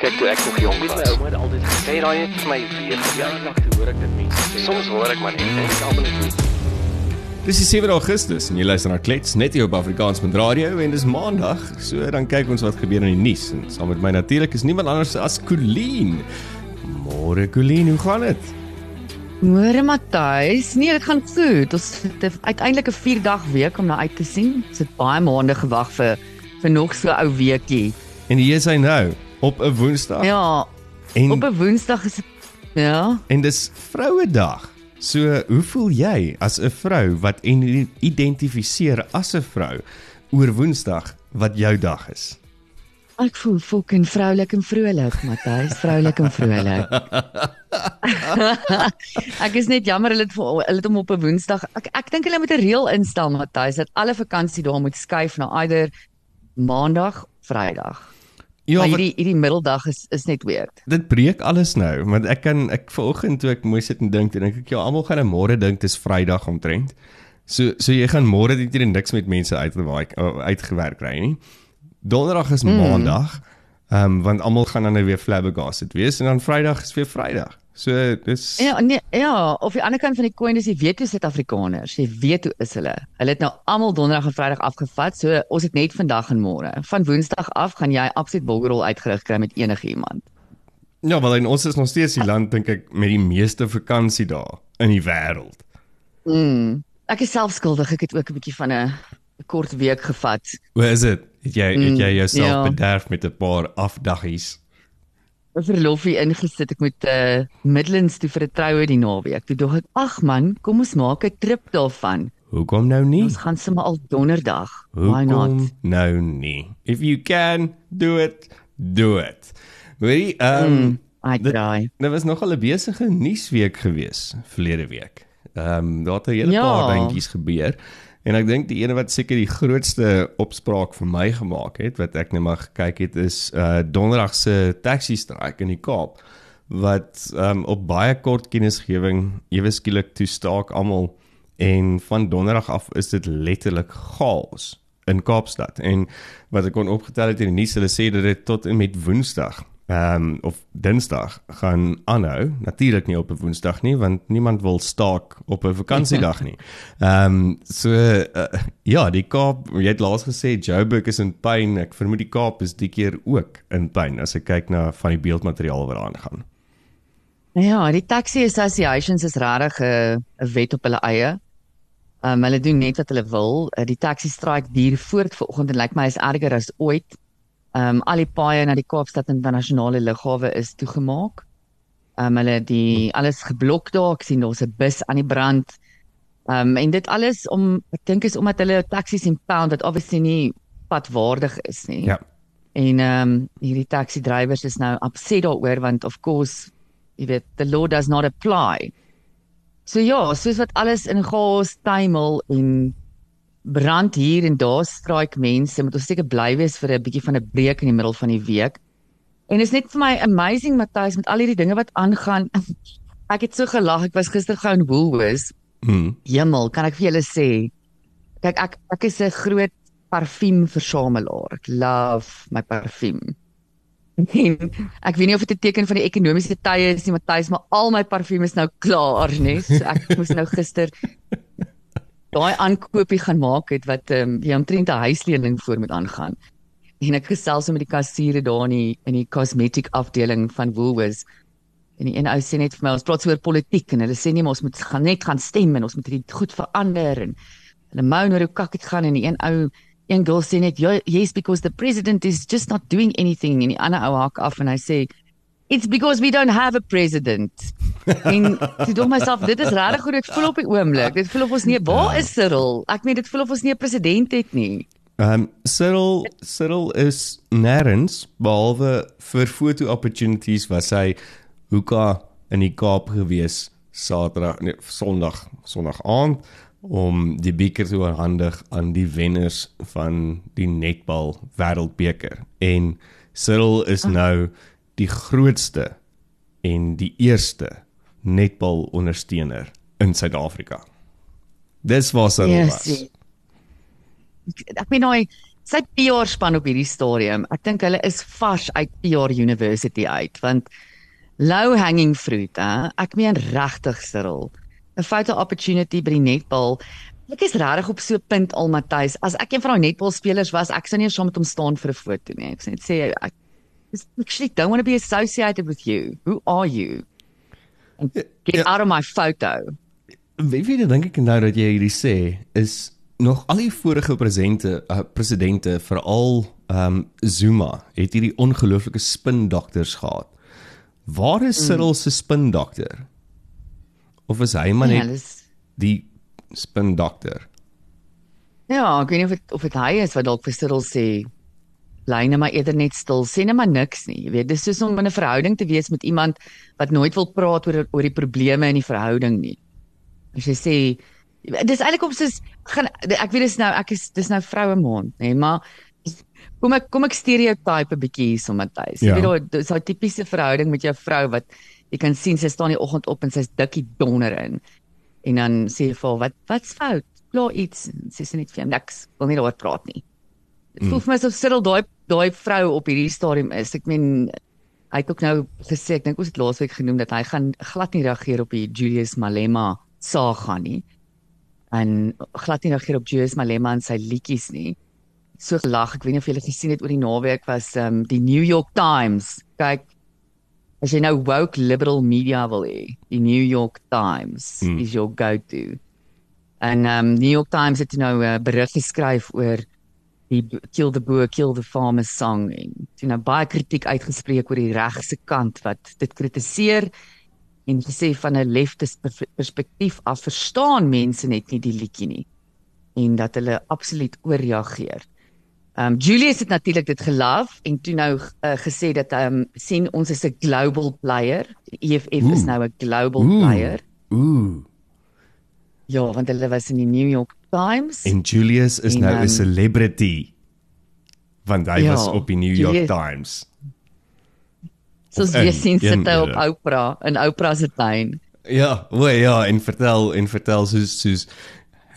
Kyk toe ek nog jong Met my was. ouma het altyd gesê, Sê daai het vir my weer ja, toe hoor ek dit mense sê. Soms hoor ek maar net en ek almal net. Dis die 7 Augustus en jy luister na Klets net hier op Afrikaans met radio en dis Maandag. So dan kyk ons wat gebeur in die nuus en saam met my natuurlik is niemand anders as Colleen. Môre Colleen, hoe gaan dit? Môre Matthys, nee, dit gaan goed. Ons het uiteindelik 'n 4 dag week om na uit te sien. Ons het baie maande gewag vir vir nog so 'n ou weekie. En hier is hy nou op 'n Woensdag. Ja, en op 'n Woensdag is ja. en dis Vrouedag. So, hoe voel jy as 'n vrou wat en identifiseer as 'n vrou oor Woensdag wat jou dag is? Ek voel fucking vroulik en vrolik, Matthys, vroulik en vrolik. ek is net jammer hulle het vir- hulle het hom op 'n Woensdag. Ek ek dink hulle moet 'n reël instel, Matthys, dat alle vakansiedae moet skuif na either Maandag, Vrydag. Ja, maar hierdie hierdie middeldag is is net weird. Dit breek alles nou, want ek kan ek vanoggend toe ek moes sit en dink, dink ek ja, almal gaan nou môre dink dis Vrydag omtrent. So so jy gaan môre dit hier niks met mense uitgewaai uitgewerk kry nie. Donderdag is mm. Maandag. Ehm um, want almal gaan dan nou weer flabbergasted wees en dan Vrydag is weer Vrydag. So dis Ja, nee, ja, of die ander kant van die koin is die weet hoe Suid-Afrikaners, jy weet hoe is hulle. Hulle het nou almal donderdag en vrydag afgevat, so ons het net vandag en môre. Van woensdag af gaan jy absoluut bulgerol uitgerig kry met enige iemand. Ja, wel en ons is nog steeds die land dink ek met die meeste vakansiedae in die wêreld. Mm. Ek is self skuldig, ek het ook 'n bietjie van 'n kort week gevat. Hoe is dit? Het jy het jy Mm, jouself ja. bederf met 'n paar afdaggies? 'n Verlofie ingesit. Ek moet uh Midlands toe vir 'n troue die naweek. Toe dog ek, ag man, kom ons maak 'n trip daarvan. Hoekom nou nie? Ons gaan sommer al donderdag. Why not? nou nie? If you can do it, do it. Weet jy, ehm um, Mm, I try. Daar was nogal 'n besige nuusweek gewees verlede week. Ehm um, daar het 'n hele Ja. paar dingetjies gebeur. En ek dink die ene wat seker die grootste opspraak vir my gemaak het wat ek net maar gekyk het is uh donderdag se taxi strike in die Kaap wat um, op baie kort kennisgewing ewe skielik toe staak almal. En van donderdag af is dit letterlik chaos in Kaapstad. En wat ek kon opgetel het in die nuus hulle sê dat dit tot en met Woensdag ehm um, of Dinsdag gaan aanhou. Natuurlik nie op 'n Woensdag nie want niemand wil staak op 'n vakansiedag nie. Ehm um, so uh, ja, die Kaap, jy het laas gesê Joburg is in pyn. Ek vermoed die Kaap is die keer ook in pyn as ek kyk na van die beeldmateriaal wat daaraan gaan. Ja, die taxi associations is regtig 'n 'n wet op hulle eie. Um hulle doen net wat hulle wil. Uh, Die taxi strike duur voort vanoggend en lyk my is erger as ooit. Um al die paaie na die Kaapstad internasionale lughawe is toegemaak. Um hulle die alles geblok daar. Ek sien daar's 'n bus aan die brand. Um en dit alles om ek dink is omdat hulle taksies impound wat obviously nie padwaardig is nie. Ja. En ehm um, hierdie taxi drywers is nou upset daaroor want of course, jy weet, the law does not apply. So ja, soos wat alles in chaos tuimel en brand hier en daar straik mense, moet ons seker bly wees vir 'n bietjie van 'n breek in die middel van die week. En is net vir my amazing Matthys met al hierdie dinge wat aangaan. Ek het so gelag. Ek was gister gou in Woolworths. Mm. Hemel, kan ek vir julle sê? Kyk, ek ek is 'n groot parfuumversamelaar. Ek love my parfuum. En ek weet nie of dit 'n teken van die ekonomiese tye is nie, Matthys, maar al my parfuum is nou klaar, né? So ek moes nou gister daai aankoopie gaan maak het wat ehm um, jy omtrent 'n huislening voor moet aangaan. En ek gesels so met die kassiere daar in die in die cosmetic afdeling van Woolworths. En die een ou sê net vir my ons praat oor politiek en hulle sê nee, maar ons moet gaan net gaan stem en ons moet hierdie goed verander en hulle moan oor hoe kak dit gaan en die een ou een girl sê net "Ja, yes because the president is just not doing anything en die ander ou hak af en hy sê it's because we don't have a president. en ek dink myself dit is regtig hoe dit voel op die oomblik. Dit voel of ons nie waar is Cyril? Ek meen dit voel of ons nie 'n president het nie. Ehm um, Cyril Cyril is nêrens behalwe vir foto opportunities was hy hoeka in die Kaap gewees Saterdag nee Sondag Sondag aand om die beker te oorhandig aan die wenners van die netbal wêreldbeker en Cyril is nou die grootste en die eerste netbal ondersteuner in Suid-Afrika. Dis waar Yes, was. yes. ek meen daai sy PR span op hierdie stadium. Ek dink hulle is vars uit PR University uit want low hanging fruit, hè. Ek meen regtig Cyril. 'n Photo opportunity by die netbal. Ek is regtig op so 'n punt al Matthys. As ek een van daai netbal spelers was, ek sou nie saam met hom staan vir 'n foto nie. Ek sê net sê ek actually don't want to be associated with you. Who are you? And get Ja. out of my photo. Wie weet dink ek nou dat jy hierdie sê is nog al die vorige presidente uh, presidente veral ehm um, Zuma het hierdie ongelooflike spindokters gehad. Waar is Cyril se spindokter? Of is hy maar Ja, net dis die spindokter? Ja, ek weet nie of dit of dit hy is wat dalk vir Cyril sê bly net maar eerder net stil, sê net maar niks nie. Jy weet, dis soos om in 'n verhouding te wees met iemand wat nooit wil praat oor oor die probleme in die verhouding nie. As jy sê dis eintlik op soos gaan ek weet dis nou ek is dis nou vroue maand, nê, maar kom ek kom ek stereotype 'n bietjie hier so Matthys. Jy Ja. weet daai daai tipiese verhouding met jou vrou wat jy kan sien sy staan die oggend op en sy's dikkie donder in. En dan sê jy vir haar wat wat's fout? Klaar iets. En Sê sy net vir hom niks. Wil nie daaroor praat nie. Dit voel vir my asof Cyril daai daai vrou op hierdie stadium is. Ek meen hy het ook nou gesê ek dink ons het laasweek genoem dat hy gaan glad nie reageer op die Julius Malema saga nie. En glad nie reageer op Julius Malema en sy liedjies nie. So gelag, ek weet nie of julle gesien het oor die naweek was um die New York Times. Kyk as jy nou woke liberal media wil hê, die New York Times Hmm. is your go-to. En um New York Times het nou 'n uh, berig geskryf oor die Kill the Boer, Kill the Farmer song en toe nou baie kritiek uitgespreek oor die regse kant wat dit kritiseer en gesê van 'n leftes pers- perspektief af verstaan mense net nie die liedjie nie en dat hulle absoluut ooreageer. Um Julius het natuurlik dit geloof en toe nou uh, gesê dat um sien ons is 'n global player. Die EFF is Oeh. nou 'n global Oeh. player. Ooh. Ja, want hulle was in die New York Times. En Julius is En, nou 'n ehm, celebrity want hy Ja, was op die New York Julius- Times. soos jy sien sit hy op ja. Oprah in Oprah se tuin. Ja, o ja, en vertel en vertel soos soos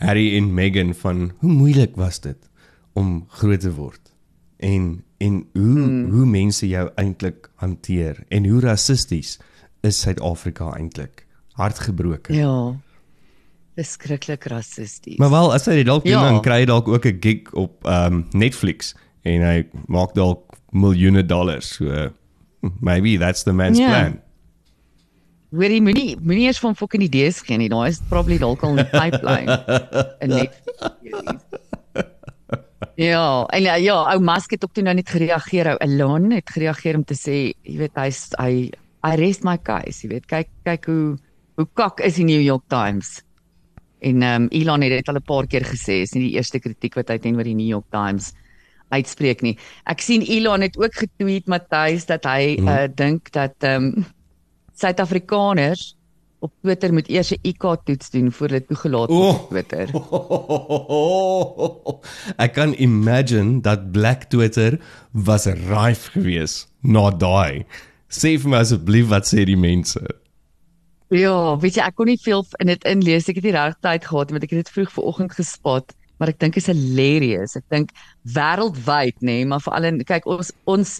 Harry en Meghan van hoe moeilik was dit om groot te word. En en hoe hmm. hoe mense jou eintlik hanteer en hoe rassisties is Suid-Afrika eintlik. Hartgebroken. Ja. Beskruiklik rassisties. Maar wel as hy dit dalk doen Ja. dan kry hy dalk ook 'n gig op um Netflix en hy maak dalk miljoene dollars. So maybe that's the man's Ja. plan. Hoorie moenie moenie eers van fucking idees gee nie. Daar is probably dalk al 'n pipeline. in net. Ja, en ja, ja, ou Musk het ook toe nou net gereageer. Ou Elon het gereageer om te sê, jy weet hy's hy I rest my case, jy weet. Kyk kyk hoe hoe kak is die New York Times. En ehm um, Elon het dit al 'n paar keer gesê, is nie die eerste kritiek wat hy teenoor die New York Times uitspreek nie. Ek sien Elon het ook getweet Matthys dat hy Mhm. uh, dink dat ehm um, Suid-Afrikaners op Twitter moet eers 'n IQ toets doen voor hulle toegelaat word Oh. op Twitter. Ek kan imagine dat Black Twitter was rife geweest na daai. Sê vir my asseblief wat sê die mense? Ja, weet jy, ek kon nie veel in dit inlees. Ek het nie regtig tyd gehad nie, want ek het dit vroeg vanoggend gespot, maar ek dink dit is hilarious. Ek dink wêreldwyd, nê, nee, maar veral in kyk ons ons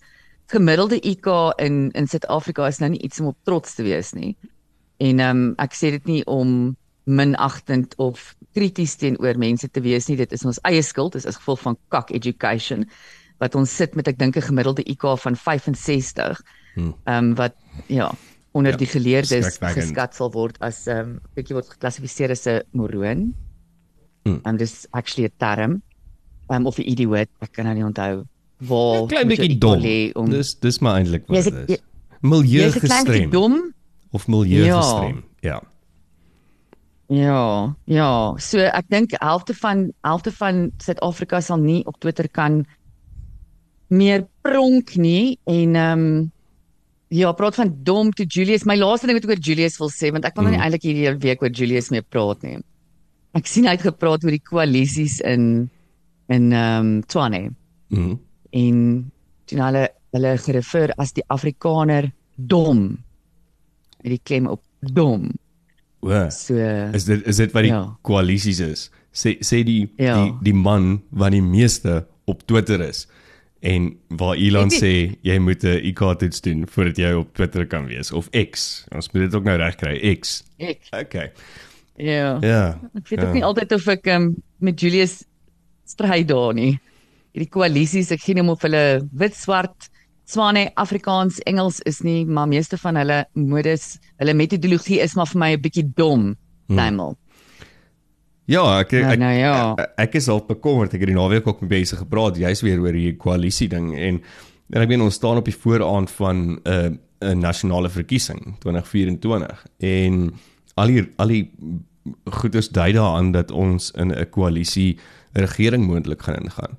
gemiddelde IQ in in Suid-Afrika is nou nie iets om op trots te wees nie. En ehm um, ek sê dit nie om minagtend of krities teenoor mense te wees nie. Dit is ons eie skuld, dit is as gevolg van kak education wat ons sit met ek dink 'n gemiddelde IQ van 65. Ehm um, wat ja, onder Ja, die geleerdes geskat sal word as ehm um, bietjie word geklassifiseer as 'n moroon. Hmm. En dis actually 'n term. Ehm um, of 'n idiot, ek kan nou nie onthou waar. 'n Klein bietjie dom. Om, Dis dis maar eintlik wat dit is. Milieu 'n gestrem dom. of milieu Ja. gestrem. Ja. Ja, ja. So ek dink helfte van helfte van Suid-Afrika sal nie op Twitter kan meer pronk nie en ehm um, ja, praat van dom toe Julius. My laaste ding wat ek oor Julius wil sê want ek wil nou nie Mm. eintlik hierdie week oor Julius meer praat nie. Ek sien hy het gepraat oor die koalisies in in ehm um, Tshwane Mhm. en toe hulle hulle gerefer as die Afrikaner dom. Met die klem op dom. O. So Is dit is dit wat die Ja. koalisies is? Sê sê die Ja. die die man wat die meeste op Twitter is en waar Elon sê jy moet 'n IQ toets doen voordat jy op Twitter kan wees of X. Ons moet dit ook nou reg kry, X. Ek Okay. ja. Ja. Ek weet ja. ook nie altyd of ek um, met Julius stry daar nie. Hierdie koalisies, ek gee nie om of hulle wit, swart, Swane, Afrikaans, Engels is nie, maar meeste van hulle modus, hulle metodologie is maar vir my 'n bietjie dom. Hmm. Duimel. Ja, ek ek, Nou, nou ja. ek, ek is al bekommerd. Ek het die naweek ook met mense gepraat, jy's weer oor hierdie koalisie ding en en ek meen ons staan op die vooraand van 'n uh, 'n nasionale verkiesing 2024 en al die al die goeders dui daaraan dat ons in 'n koalisie regering moontlik gaan ingaan.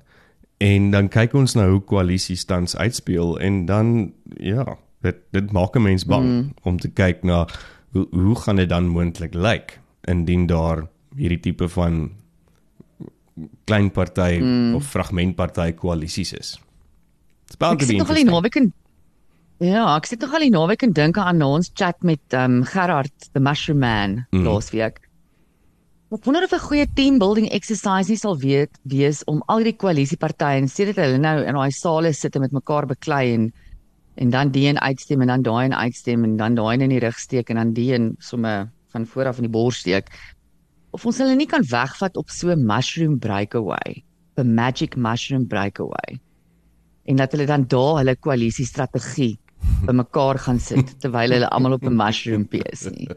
En dan kyk ons nou hoe koalisies tans uitspeel en dan ja, dit dit maak 'n mens bang mm. om te kyk na hoe hoe gaan dit dan moontlik lyk indien daar hierdie tipe van klein party mm. of fragmentparty koalisies is. It's bound Ek to be sit nog al die naweek en Ja, ek sit nog al die naweek en dink aan ons chat met um Gerard the Mushroom Man Mm. laasweek. Ek wonder of 'n goeie team building exercise nie sal weet wees om al die koalisiepartye en sê dit hulle nou in daai sale sit en met mekaar beklei en en dan die een uitstem en dan daai een uitstem en dan daai een in die rug steek en dan die een sommer van voor af in die bors steek. Of ons hulle nie kan wegvat op so 'n mushroom breakaway, 'n magic mushroom breakaway en dat hulle dan daar hulle koalisiestrategie bymekaar gaan sit terwyl hulle almal op 'n mushroompie is nie.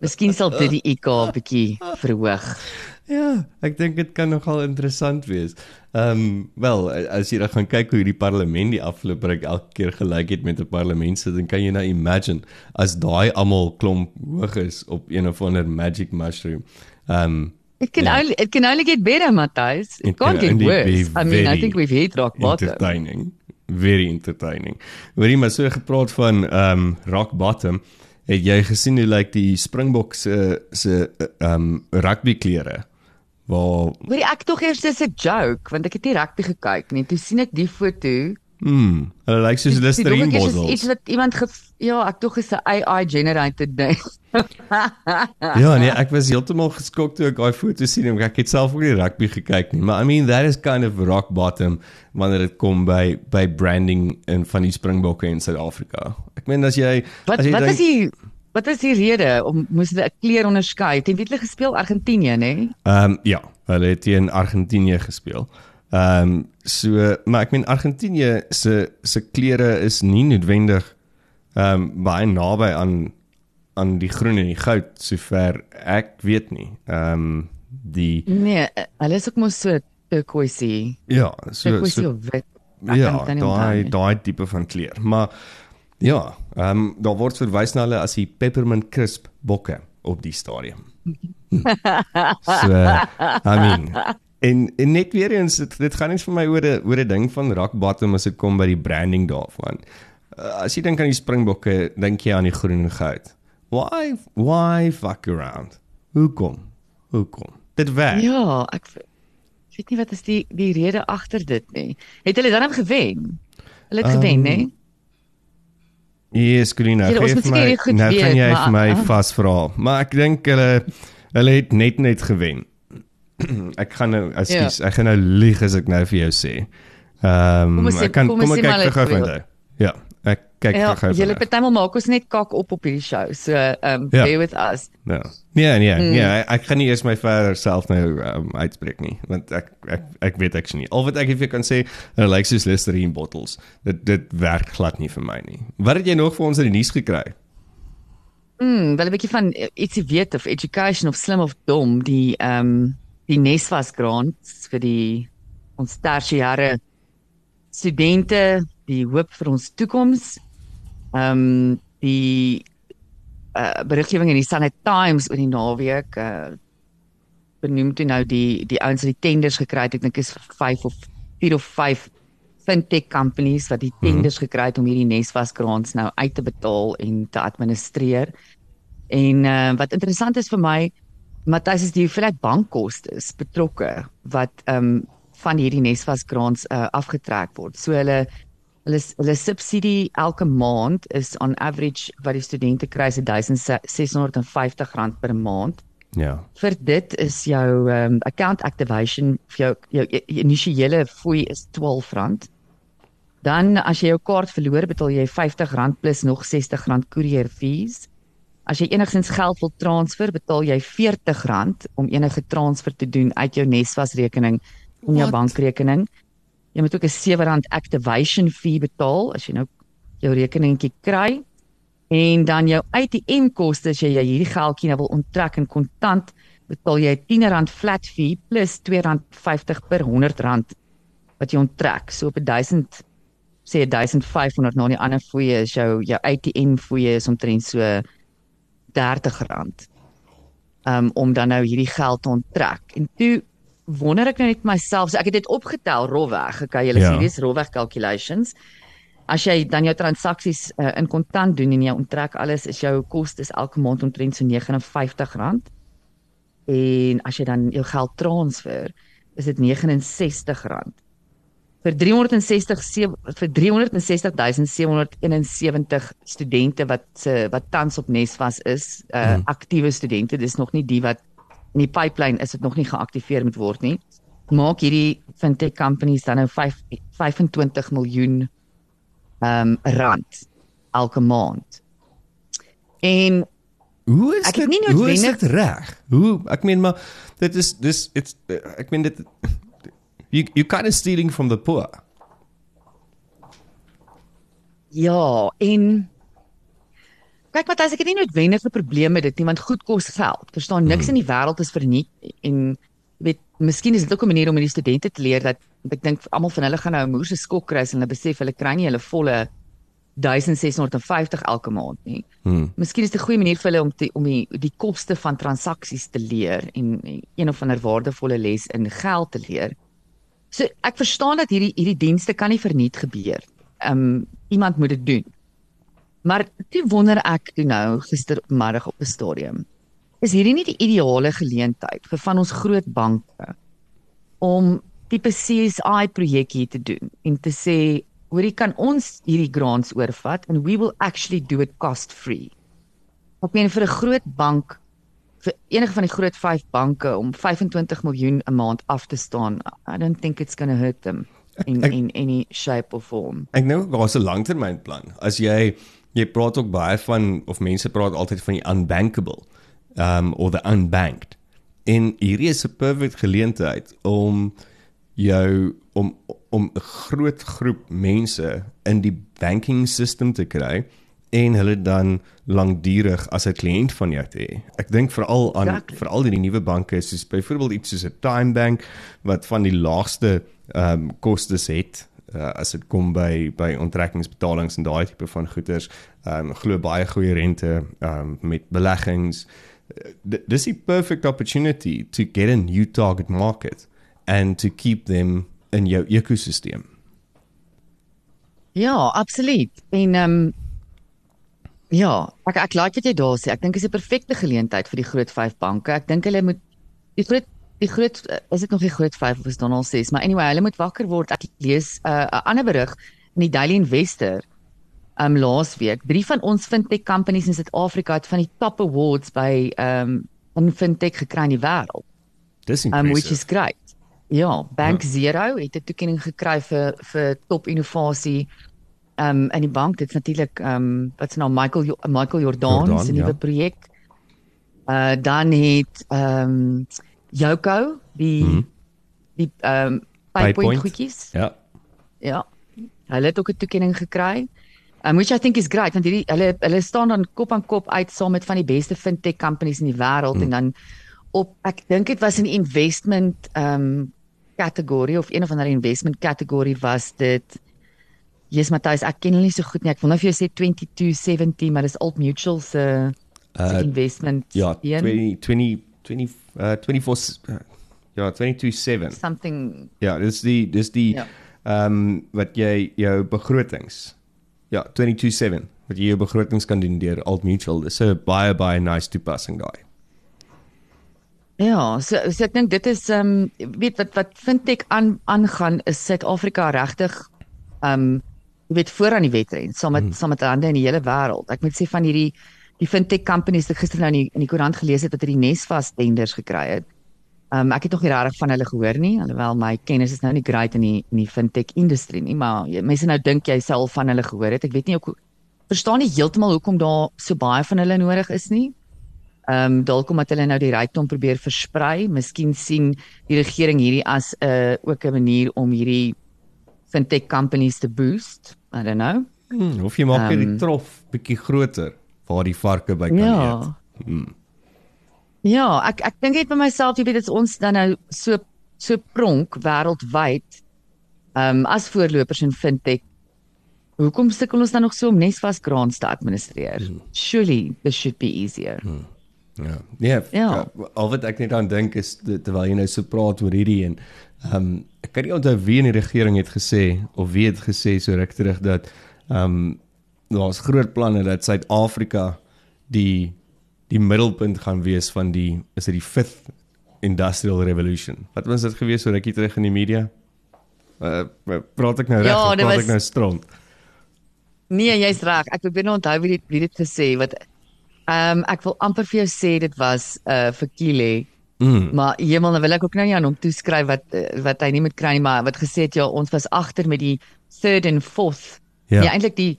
Miskien sal dit die IQ 'n bietjie verhoog. Ja, ek dink dit kan nogal interessant wees. Ehm um, wel, as jy dan gaan kyk hoe hierdie parlement die afgelope ruk elke keer gelyk het met 'n parlement sit, dan kan jy nou imagine as daai almal klomp hoog is op een of ander magic mushroom. Um, It can Ja. only it can only get better, Matthys. It, It can't can get worse. I mean, I think we've hit rock bottom. entertaining. Very entertaining. Hoorie maar so gepraat van um, rock bottom. Het jy gesien hoe lyk die Springbok se se um, rugby klere? Waar Hoorie, ek tog eers dis 'n joke want ek het nie rugby gekyk nie. Toe sien ek die foto. hmm, hulle lyk soos Listerine ek eers is bottles. Iets wat iemand ja, ek tog is 'n AI generated ding. Ja, nee, ek was heeltemal geskok toe ek daai foto sien en ek het self ook nie rugby gekyk nie, maar I mean that is kind of rock bottom wanneer dit kom by by branding in van die Springbokke in Suid-Afrika. Ek meen as jy Wat as jy wat dink- is die wat is die rede om moes hulle 'n kleur onderskei? Teen wie het hulle gespeel? Argentinië, nê? Ehm um, ja, hulle het teen Argentinië gespeel. Ehm um, so maar ek meen Argentinië se se klere is nie noodwendig ehm um, baie naby aan aan die groen en die goud sover ek weet nie. Ehm um, die Nee, hulle is ook mos so turquoise. ja, so Turquoise so wit. Ek ja, onthou daai daai tipe van kleur. Maar ja, ehm um, daar word verwys na hulle as die peppermint crisp bokke op die stadium. so I mean en, en net weer eens dit, dit gaan nie vir my oor 'n oor 'n ding van rock bottom as dit kom by die branding daarvan. Uh, as jy dink aan die springbokke, dink jy aan die groen en goud. Why why fuck around? Hoekom? Hoekom? Dit werk. Ja, ek weet nie wat is die die rede agter dit nie. Het hulle dan gewen? Hulle het gewen, Ehm, nê? Yes, Colina, gee moet my, nou weet, gaan jy maar- vir my ah. vasvra. Maar ek dink hulle hulle het net net gewen. ek gaan nou, ekskuus, ek gaan nou lieg as ek nou vir jou sê. Ehm um, ek kan kom kom ek kyk gou-gou van jou. Ja, ek kyk Ja, gou-gou. julle partymal maak ons net kak op op hierdie show. So, um Ja. bear with us. Ja. Nee, nee, Hmm. nee, ek, gaan nie eers my verder self nou um, uitspreek nie, want ek ek ek weet ek nie. Al wat ek vir kan sê, hulle lyk soos Listerine bottles. Dit dit werk glad nie vir my nie. Wat het jy nog vir ons in die nuus gekry? Mm, wel 'n bietjie van eh, ietsie weet of education of slim of dom, die um die Nesvas grants vir die ons tersiêre studente, die hoop vir ons toekoms. Um die uh beriggewing in die Sunday Times oor die naweek uh benoem toe nou die die ouens wat die tenders gekry het, ek dink is 5 of 4 of 5 fintech companies wat die tenders gekry het om hierdie Nesvas grants nou uit te betaal en te administreer. En uh, wat interessant is vir my, Matthys is die hoeveelheid bankkoste betrokke wat ehm um, van hierdie Nesvas grants uh, afgetrek word. So hulle hulle hulle subsidie elke maand is on average wat die studente kry is R1650 per maand. Ja. Vir dit is jou um, account activation vir jou jou, jou initiële fooi is R12. Dan as jy jou kaart verloor, betaal jy R50 plus nog R60 courier fees. As jy enigsins geld wil transfer, betaal jy R40 om enige transfer te doen uit jou Nesvas rekening in jou bankrekening. Jy moet ook 'n R7 activation fee betaal as jy nou jou rekeningkie kry. En dan jou ATM koste as jy jy hierdie geldjie nou wil onttrek in kontant, betaal jy R10 flat fee plus R2.50 per R100 wat jy onttrek. So op 1000 sê 1500 na die ander fooie is jou jou ATM fooie is omtrent so R30. Um om dan nou hierdie geld te onttrek. En toe wonder ek nou net myself, so ek het dit opgetel rofweg. Okay, julle Ja. sien dis rofweg calculations. As jy dan jou transaksies uh, in kontant doen en jy onttrek alles, is jou kostes elke maand omtrent so R59. En as jy dan jou geld transfer, is dit R69 vir 360 se- vir 360771 studente wat se wat tans op Nesvas is, uh Hmm. aktiewe studente, dis nog nie die wat in die pipeline is wat nog nie geaktiveer moet word nie. Maak hierdie fintech companies dan nou 5 25 miljoen ehm um, rand elke maand. En Hoe is dit? nie Hoe is dit reg? Hoe ek meen maar dit is dis it's ek meen dit you you kind of stealing from the poor. Ja, en kyk Matthys, ek het nie noodwendig 'n probleem met dit nie, want goed kos geld. Verstaan, niks in die wêreld is verniet en weet, miskien is dit ook 'n manier om die studente te leer dat ek dink almal van hulle gaan nou 'n moerse skok kry as hulle besef hulle kry nie hulle volle 1650 elke maand nie. Hmm. Miskien is dit 'n goeie manier vir hulle om te, om die die koste van transaksies te leer en een of ander waardevolle les in geld te leer. So ek verstaan dat hierdie hierdie dienste kan nie verniet gebeur. Um iemand moet dit doen. Maar toe wonder ek toe nou gistermiddag op 'n stadium. Is hierdie nie die ideale geleentheid vir van ons groot banke om tipe CSI projek hier te doen en te sê hoorie kan ons hierdie grants oorvat and we will actually do it cost free. Ek meen vir 'n groot bank vir enige van die groot 5 banke om 25 miljoen 'n maand af te staan. I don't think it's going to hurt them in Ek- in any shape or form. Ek nou daar's 'n langtermynplan. As jy jy praat ook baie van of mense praat altyd van die unbankable um or the unbanked. En hierdie is 'n perfect geleentheid om jou om om 'n groot groep mense in die banking system te kry en hulle dan langdurig as 'n kliënt van jou te hê. Ek dink veral aan Exactly. veral hierdie nuwe banke soos byvoorbeeld iets soos 'n Time Bank wat van die laagste ehm um, kostes het uh, as dit kom by by onttrekkingsbetalings en daai tipe van goederes. Ehm um, glo baie goeie rente ehm um, met beleggings. D- Dis die perfect opportunity to get a new target market and to keep them in jou ekosisteem. Ja, absoluut. En ehm um, ja, ek ek like wat jy daar sê. Ek dink dit is 'n perfekte geleentheid vir die groot 5 banke. Ek dink hulle moet die groot die groot eh, is dit nog die groot 5 of is dit nog 6, maar anyway, hulle moet wakker word. Ek lees 'n uh, ander berig in die Daily Investor um laasweek. Drie van ons fintech companies in Suid-Afrika het van die top awards by um in fintech gekry in die wêreld. Dis Um impressive. which is great. Ja, Bank Zero het 'n toekenning gekry vir vir top innovasie um in die bank. Dit's natuurlik um wat se nou Michael Jo- Michael Jordan Jordan, se nuwe ja. projek. Uh dan het um Yoko die Mhm. die um Paypoint. Paypoint goedjies. Ja. Ja. Hulle het ook 'n toekenning gekry. Um which I think is great want hierdie hulle hulle staan dan kop aan kop uit saam met van die beste fintech companies in die wêreld Hmm. en dan op ek dink dit was in die investment um kategorie of een of ander investment kategorie was dit Jesus Matthys, ek ken hulle nie so goed nie. Ek wil nou vir jou sê 2270, maar dis Old Mutual se se Uh, investment Ja, een. 20 20 20 uh 24 uh, ja, 227. something Ja, dis die dis die Ja. ehm um, wat jy jou begrotings. Ja, 227 wat jy jou begrotings kan doen deur Alt Mutual. Dis 'n baie baie nice toepassing daai. Ja, so, so ek dink dit is ehm um, weet wat wat fintech aan aangaan is Suid-Afrika regtig ehm um, jy weet voor aan die wedren saam met mm. saam met ander in die hele wêreld. Ek moet sê van hierdie die fintech companies wat gister nou in die, in die koerant gelees het dat hulle die Nesvas tenders gekry het. Um ek het nog nie regtig van hulle gehoor nie, alhoewel my kennis is nou nie great in die in die fintech industrie nie, maar jy, mense nou dink jy sal van hulle gehoor het. Ek weet nie ook verstaan nie heeltemal hoekom daar so baie van hulle nodig is nie. Ehm um, dalk omdat hulle nou die rykdom probeer versprei, miskien sien die regering hierdie as 'n uh, ook 'n manier om hierdie fintech companies te boost. I don't know. Hmm, of jy maak um, die Ehm, trof bietjie groter waar die varke by kan eet. Ja. Ja, ek ek dink net by myself, jy weet dit is ons dan nou so so pronk wêreldwyd. Ehm um, as voorlopers in fintech. Hoekom sukkel ons dan nog so om Nesvas grants te administreer? Surely this should be easier. Ja. Nee, Ja. ja. al wat ek net aan dink is terwyl jy nou so praat oor hierdie en ehm um, ek kan nie onthou wie in die regering het gesê of wie het gesê so ruk terug dat ehm um, daar's groot planne dat Suid-Afrika die die middelpunt gaan wees van die is dit die 5th industrial revolution. Wat was dit gewees so rukkie terug in die media? Uh, praat ek nou reg Ja, of praat was- ek nou stront? Nee, jy's reg. Ek probeer nou onthou wie dit wie dit gesê wat ehm um, ek wil amper vir jou sê dit was uh vir Kile. Mm. Maar hemel, nou wil ek ook nou nie aan hom toeskryf wat eh, wat hy nie moet kry nie, maar wat gesê het ja, ons was agter met die third and fourth. Ja, ja eintlik die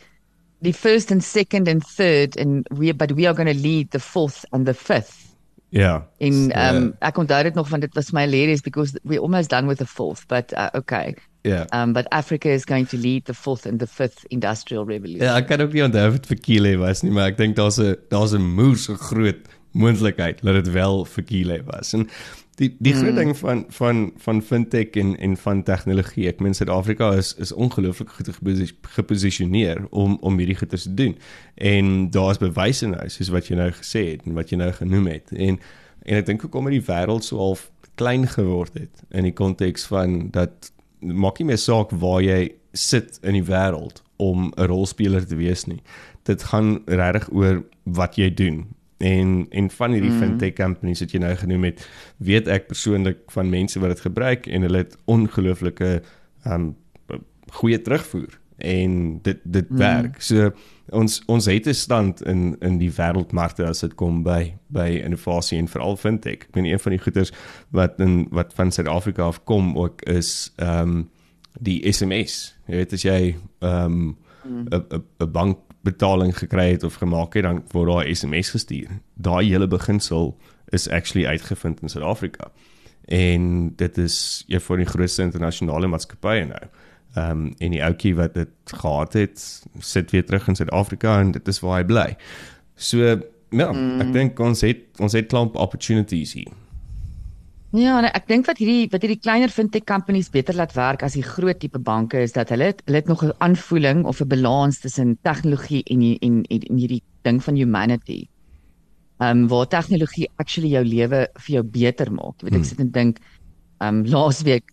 die first and second and third and we but we are going to lead the fourth and the fifth. So, ehm um, ek onthou dit nog van dit was my hilarious because we're almost done with the fourth, but uh, okay. ja. Um but Africa is going to lead the fourth and the fifth industrial revolution. Ja, ek kan ook nie onthou of dit vir Kile was nie, maar ek dink daar's 'n daar's 'n moer so groot moontlikheid dat dit wel vir Kile was. En die die groot ding van van van fintech en en van tegnologie, ek meen Suid-Afrika is is ongelooflik goed geposi- geposisioneer om om hierdie goeie te doen. En daar's bewyse nou, soos wat jy nou gesê het en wat jy nou genoem het. En en ek dink hoekom het die wêreld so half klein geword het in die konteks van dat maak nie meer saak waar jy sit in die wêreld om 'n rolspeler te wees nie. Dit gaan regtig oor wat jy doen. En en van hierdie mm. fintech companies wat jy nou genoem het, weet ek persoonlik van mense wat dit gebruik en hulle het ongelooflike um goeie terugvoer en dit dit mm. werk. So ons ons het 'n stand in in die wêreldmarkte as dit kom by by innovasie en veral fintech. Ek meen een van die goeders wat in wat van Suid-Afrika af kom ook is ehm um, die SMS. Jy weet as jy ehm um, 'n 'n 'n bankbetaling gekry het of gemaak het, dan word daar 'n SMS gestuur. Daai hele beginsel is actually uitgevind in Suid-Afrika. En dit is een van die grootste internasionale maatskappye nou. Ehm um, en die ouetjie wat dit gehad het, sit weer terug in Suid-Afrika en dit is waar hy bly. So ja, mm. ek dink ons het ons het klomp opportunities hier. Ja, nee, ek dink wat hierdie wat hierdie kleiner fintech companies beter laat werk as die groot tipe banke is dat hulle het, hulle het nog 'n aanvoeling of 'n balans tussen tegnologie en en, en hierdie ding van humanity. Ehm um, waar tegnologie actually jou lewe vir jou beter maak. Jy weet ek Hmm. sit en dink ehm um, laasweek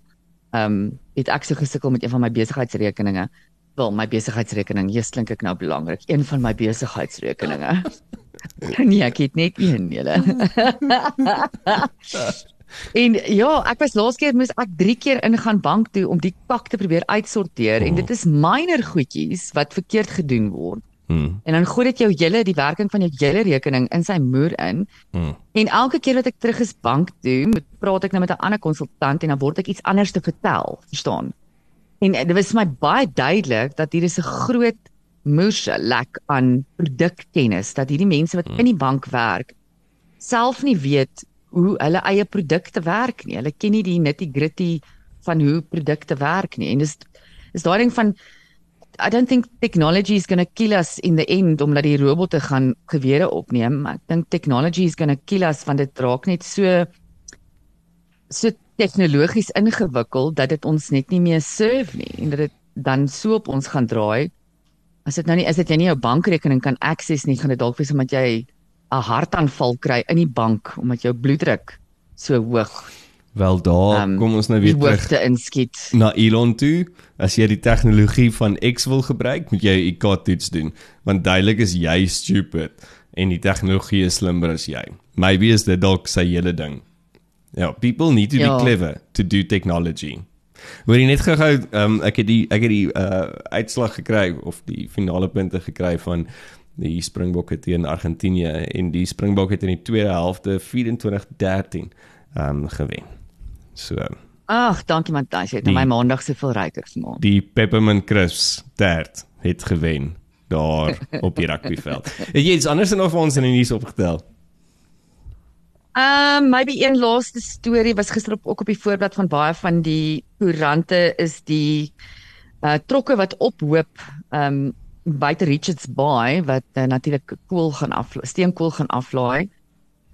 ehm um, het ek so gesukkel met een van my besigheidsrekeninge. Wel, my besigheidsrekening, hier klink ek nou belangrik. Een van my besigheidsrekeninge. nee, ek het net een, julle. En ja, ek was laas keer moes ek 3 keer ingaan bank toe om die pak te probeer uitsorteer oh. en dit is minor goedjies wat verkeerd gedoen word. Hmm. En dan gooi dit jou hele die werking van jou hele rekening in sy moer in. Hmm. En elke keer wat ek terug is bank toe, moet- praat ek nou met 'n ander konsultant en dan word ek iets anders te vertel, verstaan? En dit was vir my baie duidelik dat hier is 'n groot moerse lek aan produkkennis dat hierdie mense wat in die bank werk self nie weet hoe hulle eie produkte werk nie. Hulle ken nie die nitty-gritty van hoe produkte werk nie. En dis is daai ding van I don't think technology is going to kill us in the end omdat die robotte gaan gewere opneem. Ek dink technology is going to kill us want dit raak net so so tegnologies ingewikkeld dat dit ons net nie meer serve nie en dat dit dan so op ons gaan draai. As dit nou nie is dat jy nie jou bankrekening kan access nie, gaan dit dalk wees omdat jy 'n hartaanval kry in die bank omdat jou bloeddruk so hoog Wel daar Ehm, um, kom ons nou weer terug hoogte inskiet. na Elon toe. As jy die tegnologie van X wil gebruik, moet jy 'n IQ toets doen, want duidelik is jy stupid en die tegnologie is slimmer as jy. Maybe is dit dalk sy hele ding. Ja, people need to Ja. be clever to do technology. Hoor jy net gehou, um, ek het die ek het die uh uitslag gekry of die finale punte gekry van die Springbokke teen Argentinië en die Springbokke het in die tweede helfte 24-13 ehm um, gewen. So Ag, dankie Matthys, jy het Die- my maandag soveel ryker gemaak. die Peppermint Crisps tert het gewen daar op die rugbyveld. Het jy iets anders nog vir ons in die nuus opgetel? Ehm um, maybe een laaste storie was gister op ook op die voorblad van baie van die koerante is die uh trokke wat ophoop ehm um, buite Richards Bay wat uh, natuurlik koel gaan af steenkool gaan aflaai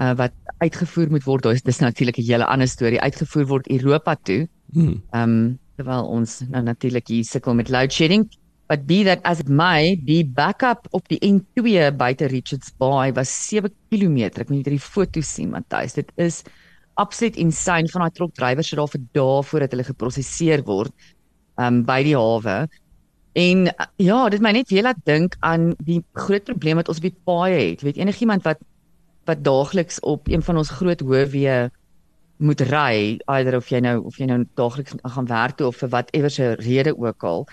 uh wat uitgevoer moet word. Dis dis natuurlik 'n hele ander storie uitgevoer word Europa toe. Hmm. Ehm um, terwyl ons nou natuurlik hier sukkel met load shedding. But be that as it may, die backup op die N2 buite Richards Bay was 7 km. Ek moet hierdie foto sien, Matthys. Dit is absoluut insane van daai trokdrywers sit daar vir dae voordat hulle geprosesseer word um by die hawe. En uh, ja, dit my net weer laat dink aan die groot probleem wat ons op die paaie het. Weet enigiemand wat wat daagliks op een van ons groot hoofweë moet ry, either of jy nou of jy nou daagliks gaan werk toe of vir whatever se rede ook al.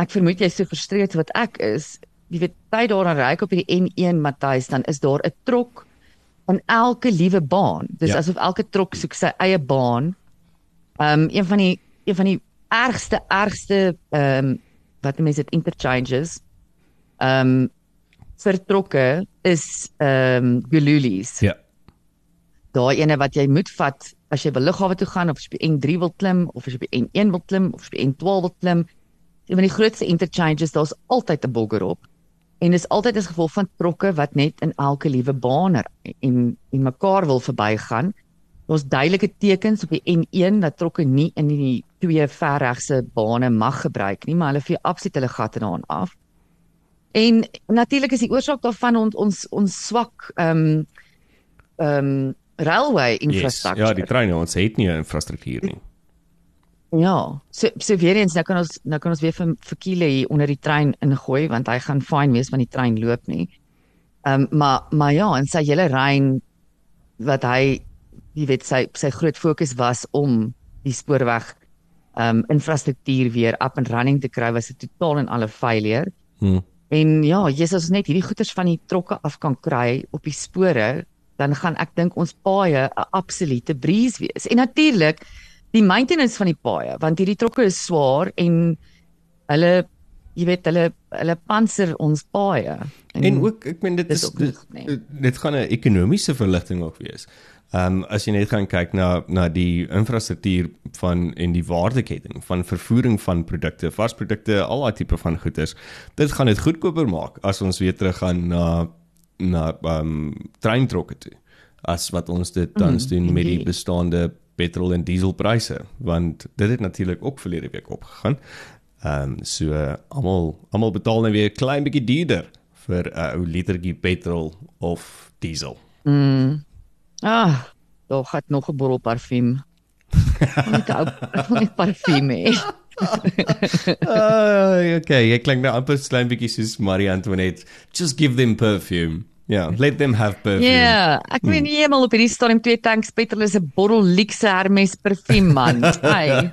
Ek vermoed jy is so frustreerd wat ek is. Jy weet, by daar aan ry op hierdie N1 Matthys, dan is daar 'n trok aan elke liewe baan. Dis Ja. ja. asof elke trok soek sy eie baan. Ehm um, een van die een van die ergste ergste ehm um, wat mense dit interchanges. Ehm um, vertrokke is ehm um, Gululis. Ja. Daai ene wat jy moet vat as jy by lughawe toe gaan of as jy by N3 wil klim of as jy by N1 wil klim of as jy by N12 wil klim. Een van die grootste interchanges, daar's altyd 'n bogger op. En dis altyd as gevolg van trokke wat net in elke liewe baan ry en en mekaar wil verbygaan. Daar's duidelike tekens op die N1 dat trokke nie in die twee verregse bane mag gebruik nie, maar hulle vee absoluut hulle gatte daarin af. En natuurlik is die oorsaak daarvan ons ons, ons swak ehm um, ehm um, railway Yes. infrastruktuur. Ja, die treine ons het nie 'n infrastruktuur nie. Ja, so so weer eens nou kan ons nou kan ons weer vir vir Kiele hier onder die trein ingooi want hy gaan fyn wees want die trein loop nie. Ehm um, maar maar ja, en sy hele rein wat hy jy weet sy sy groot fokus was om die spoorweg um, infrastruktuur weer up and running te kry was 'n totaal en alle failure. Hmm. En ja, Jesus net hierdie goeders van die trokke af kan kry op die spore, dan gaan ek dink ons paaie 'n absolute breeze wees. En natuurlik die maintenance van die paaie, want hierdie trokke is swaar en hulle jy weet hulle hulle panser ons paaie. En ook ek meen dit is dit, nee. dit gaan 'n ekonomiese verligting ook wees. Ehm um, as jy net gaan kyk na na die infrastruktuur van en die waardeketting van vervoering van produkte, varsprodukte, al daai tipe van goederes. Dit gaan dit goedkoper maak as ons weer terug gaan na na ehm um, treintrokke toe as wat ons dit tans Mm, doen met die bestaande petrol en dieselpryse want dit het natuurlik ook verlede week opgegaan. Ehm um, so uh, almal almal betaal nou weer 'n klein bietjie duurder vir 'n uh, ou litertjie petrol of diesel. Mm. Ah, daar gaan nog 'n bottel parfuum. 'n ou ek net parfuum hê. uh, okay, jy klink nou amper klein bietjie soos Marie Antoinette. Just give them perfume. Yeah, let them have perfume. Ja, yeah, ek weet nie eenmal op hierdie stadium twee tanks petrol is 'n bottel luxe Hermes parfuum man. Hey,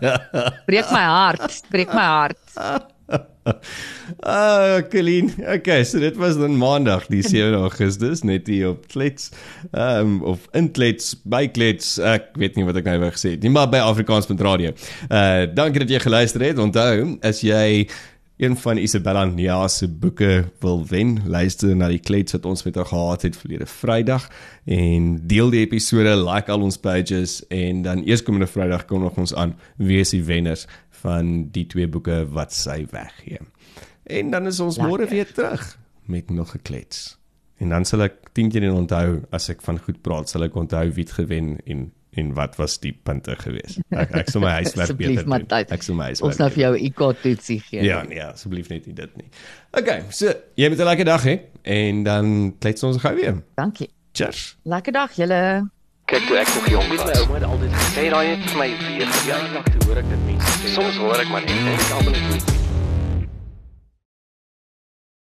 breek my hart, breek my hart. Ah, Colleen. Okay, so dit was dan Maandag die 7 Augustus net hier op Klets. Ehm um, of in Klets, by Klets. Ek weet nie wat ek nou wou gesê het nie, maar by Afrikaans.radio. Uh dankie dat jy geluister het. Onthou, as jy een van Isabella Nia se boeke wil wen, luister na die klets wat ons met haar gehad het verlede Vrydag en deel die episode, like al ons pages en dan eerskomende Vrydag kom nog ons aan wie is die wenners van die twee boeke wat sy weggee. En dan is ons môre Lekker. weer terug met nog 'n klets. En dan sal ek 10 keer onthou as ek van goed praat, sal ek onthou wie het gewen en en wat was die punte geweest. Ek ek sal my huiswerk beter doen. Ek sal my huiswerk. Ons nou vir jou IQ toetsie gee. Ja, nee, asseblief net nie dit nie. Okay, so jy moet 'n lekker dag hê en dan klets ons gou weer. Dankie. Cheers. Lekker dag julle. Kyk toe ek nog jong my was. ouma het altyd gesê Sê daai het vir my weer ja, verjaar. eendag toe hoor ek dit mense sê. Soms hoor ek maar net Ek en het almal net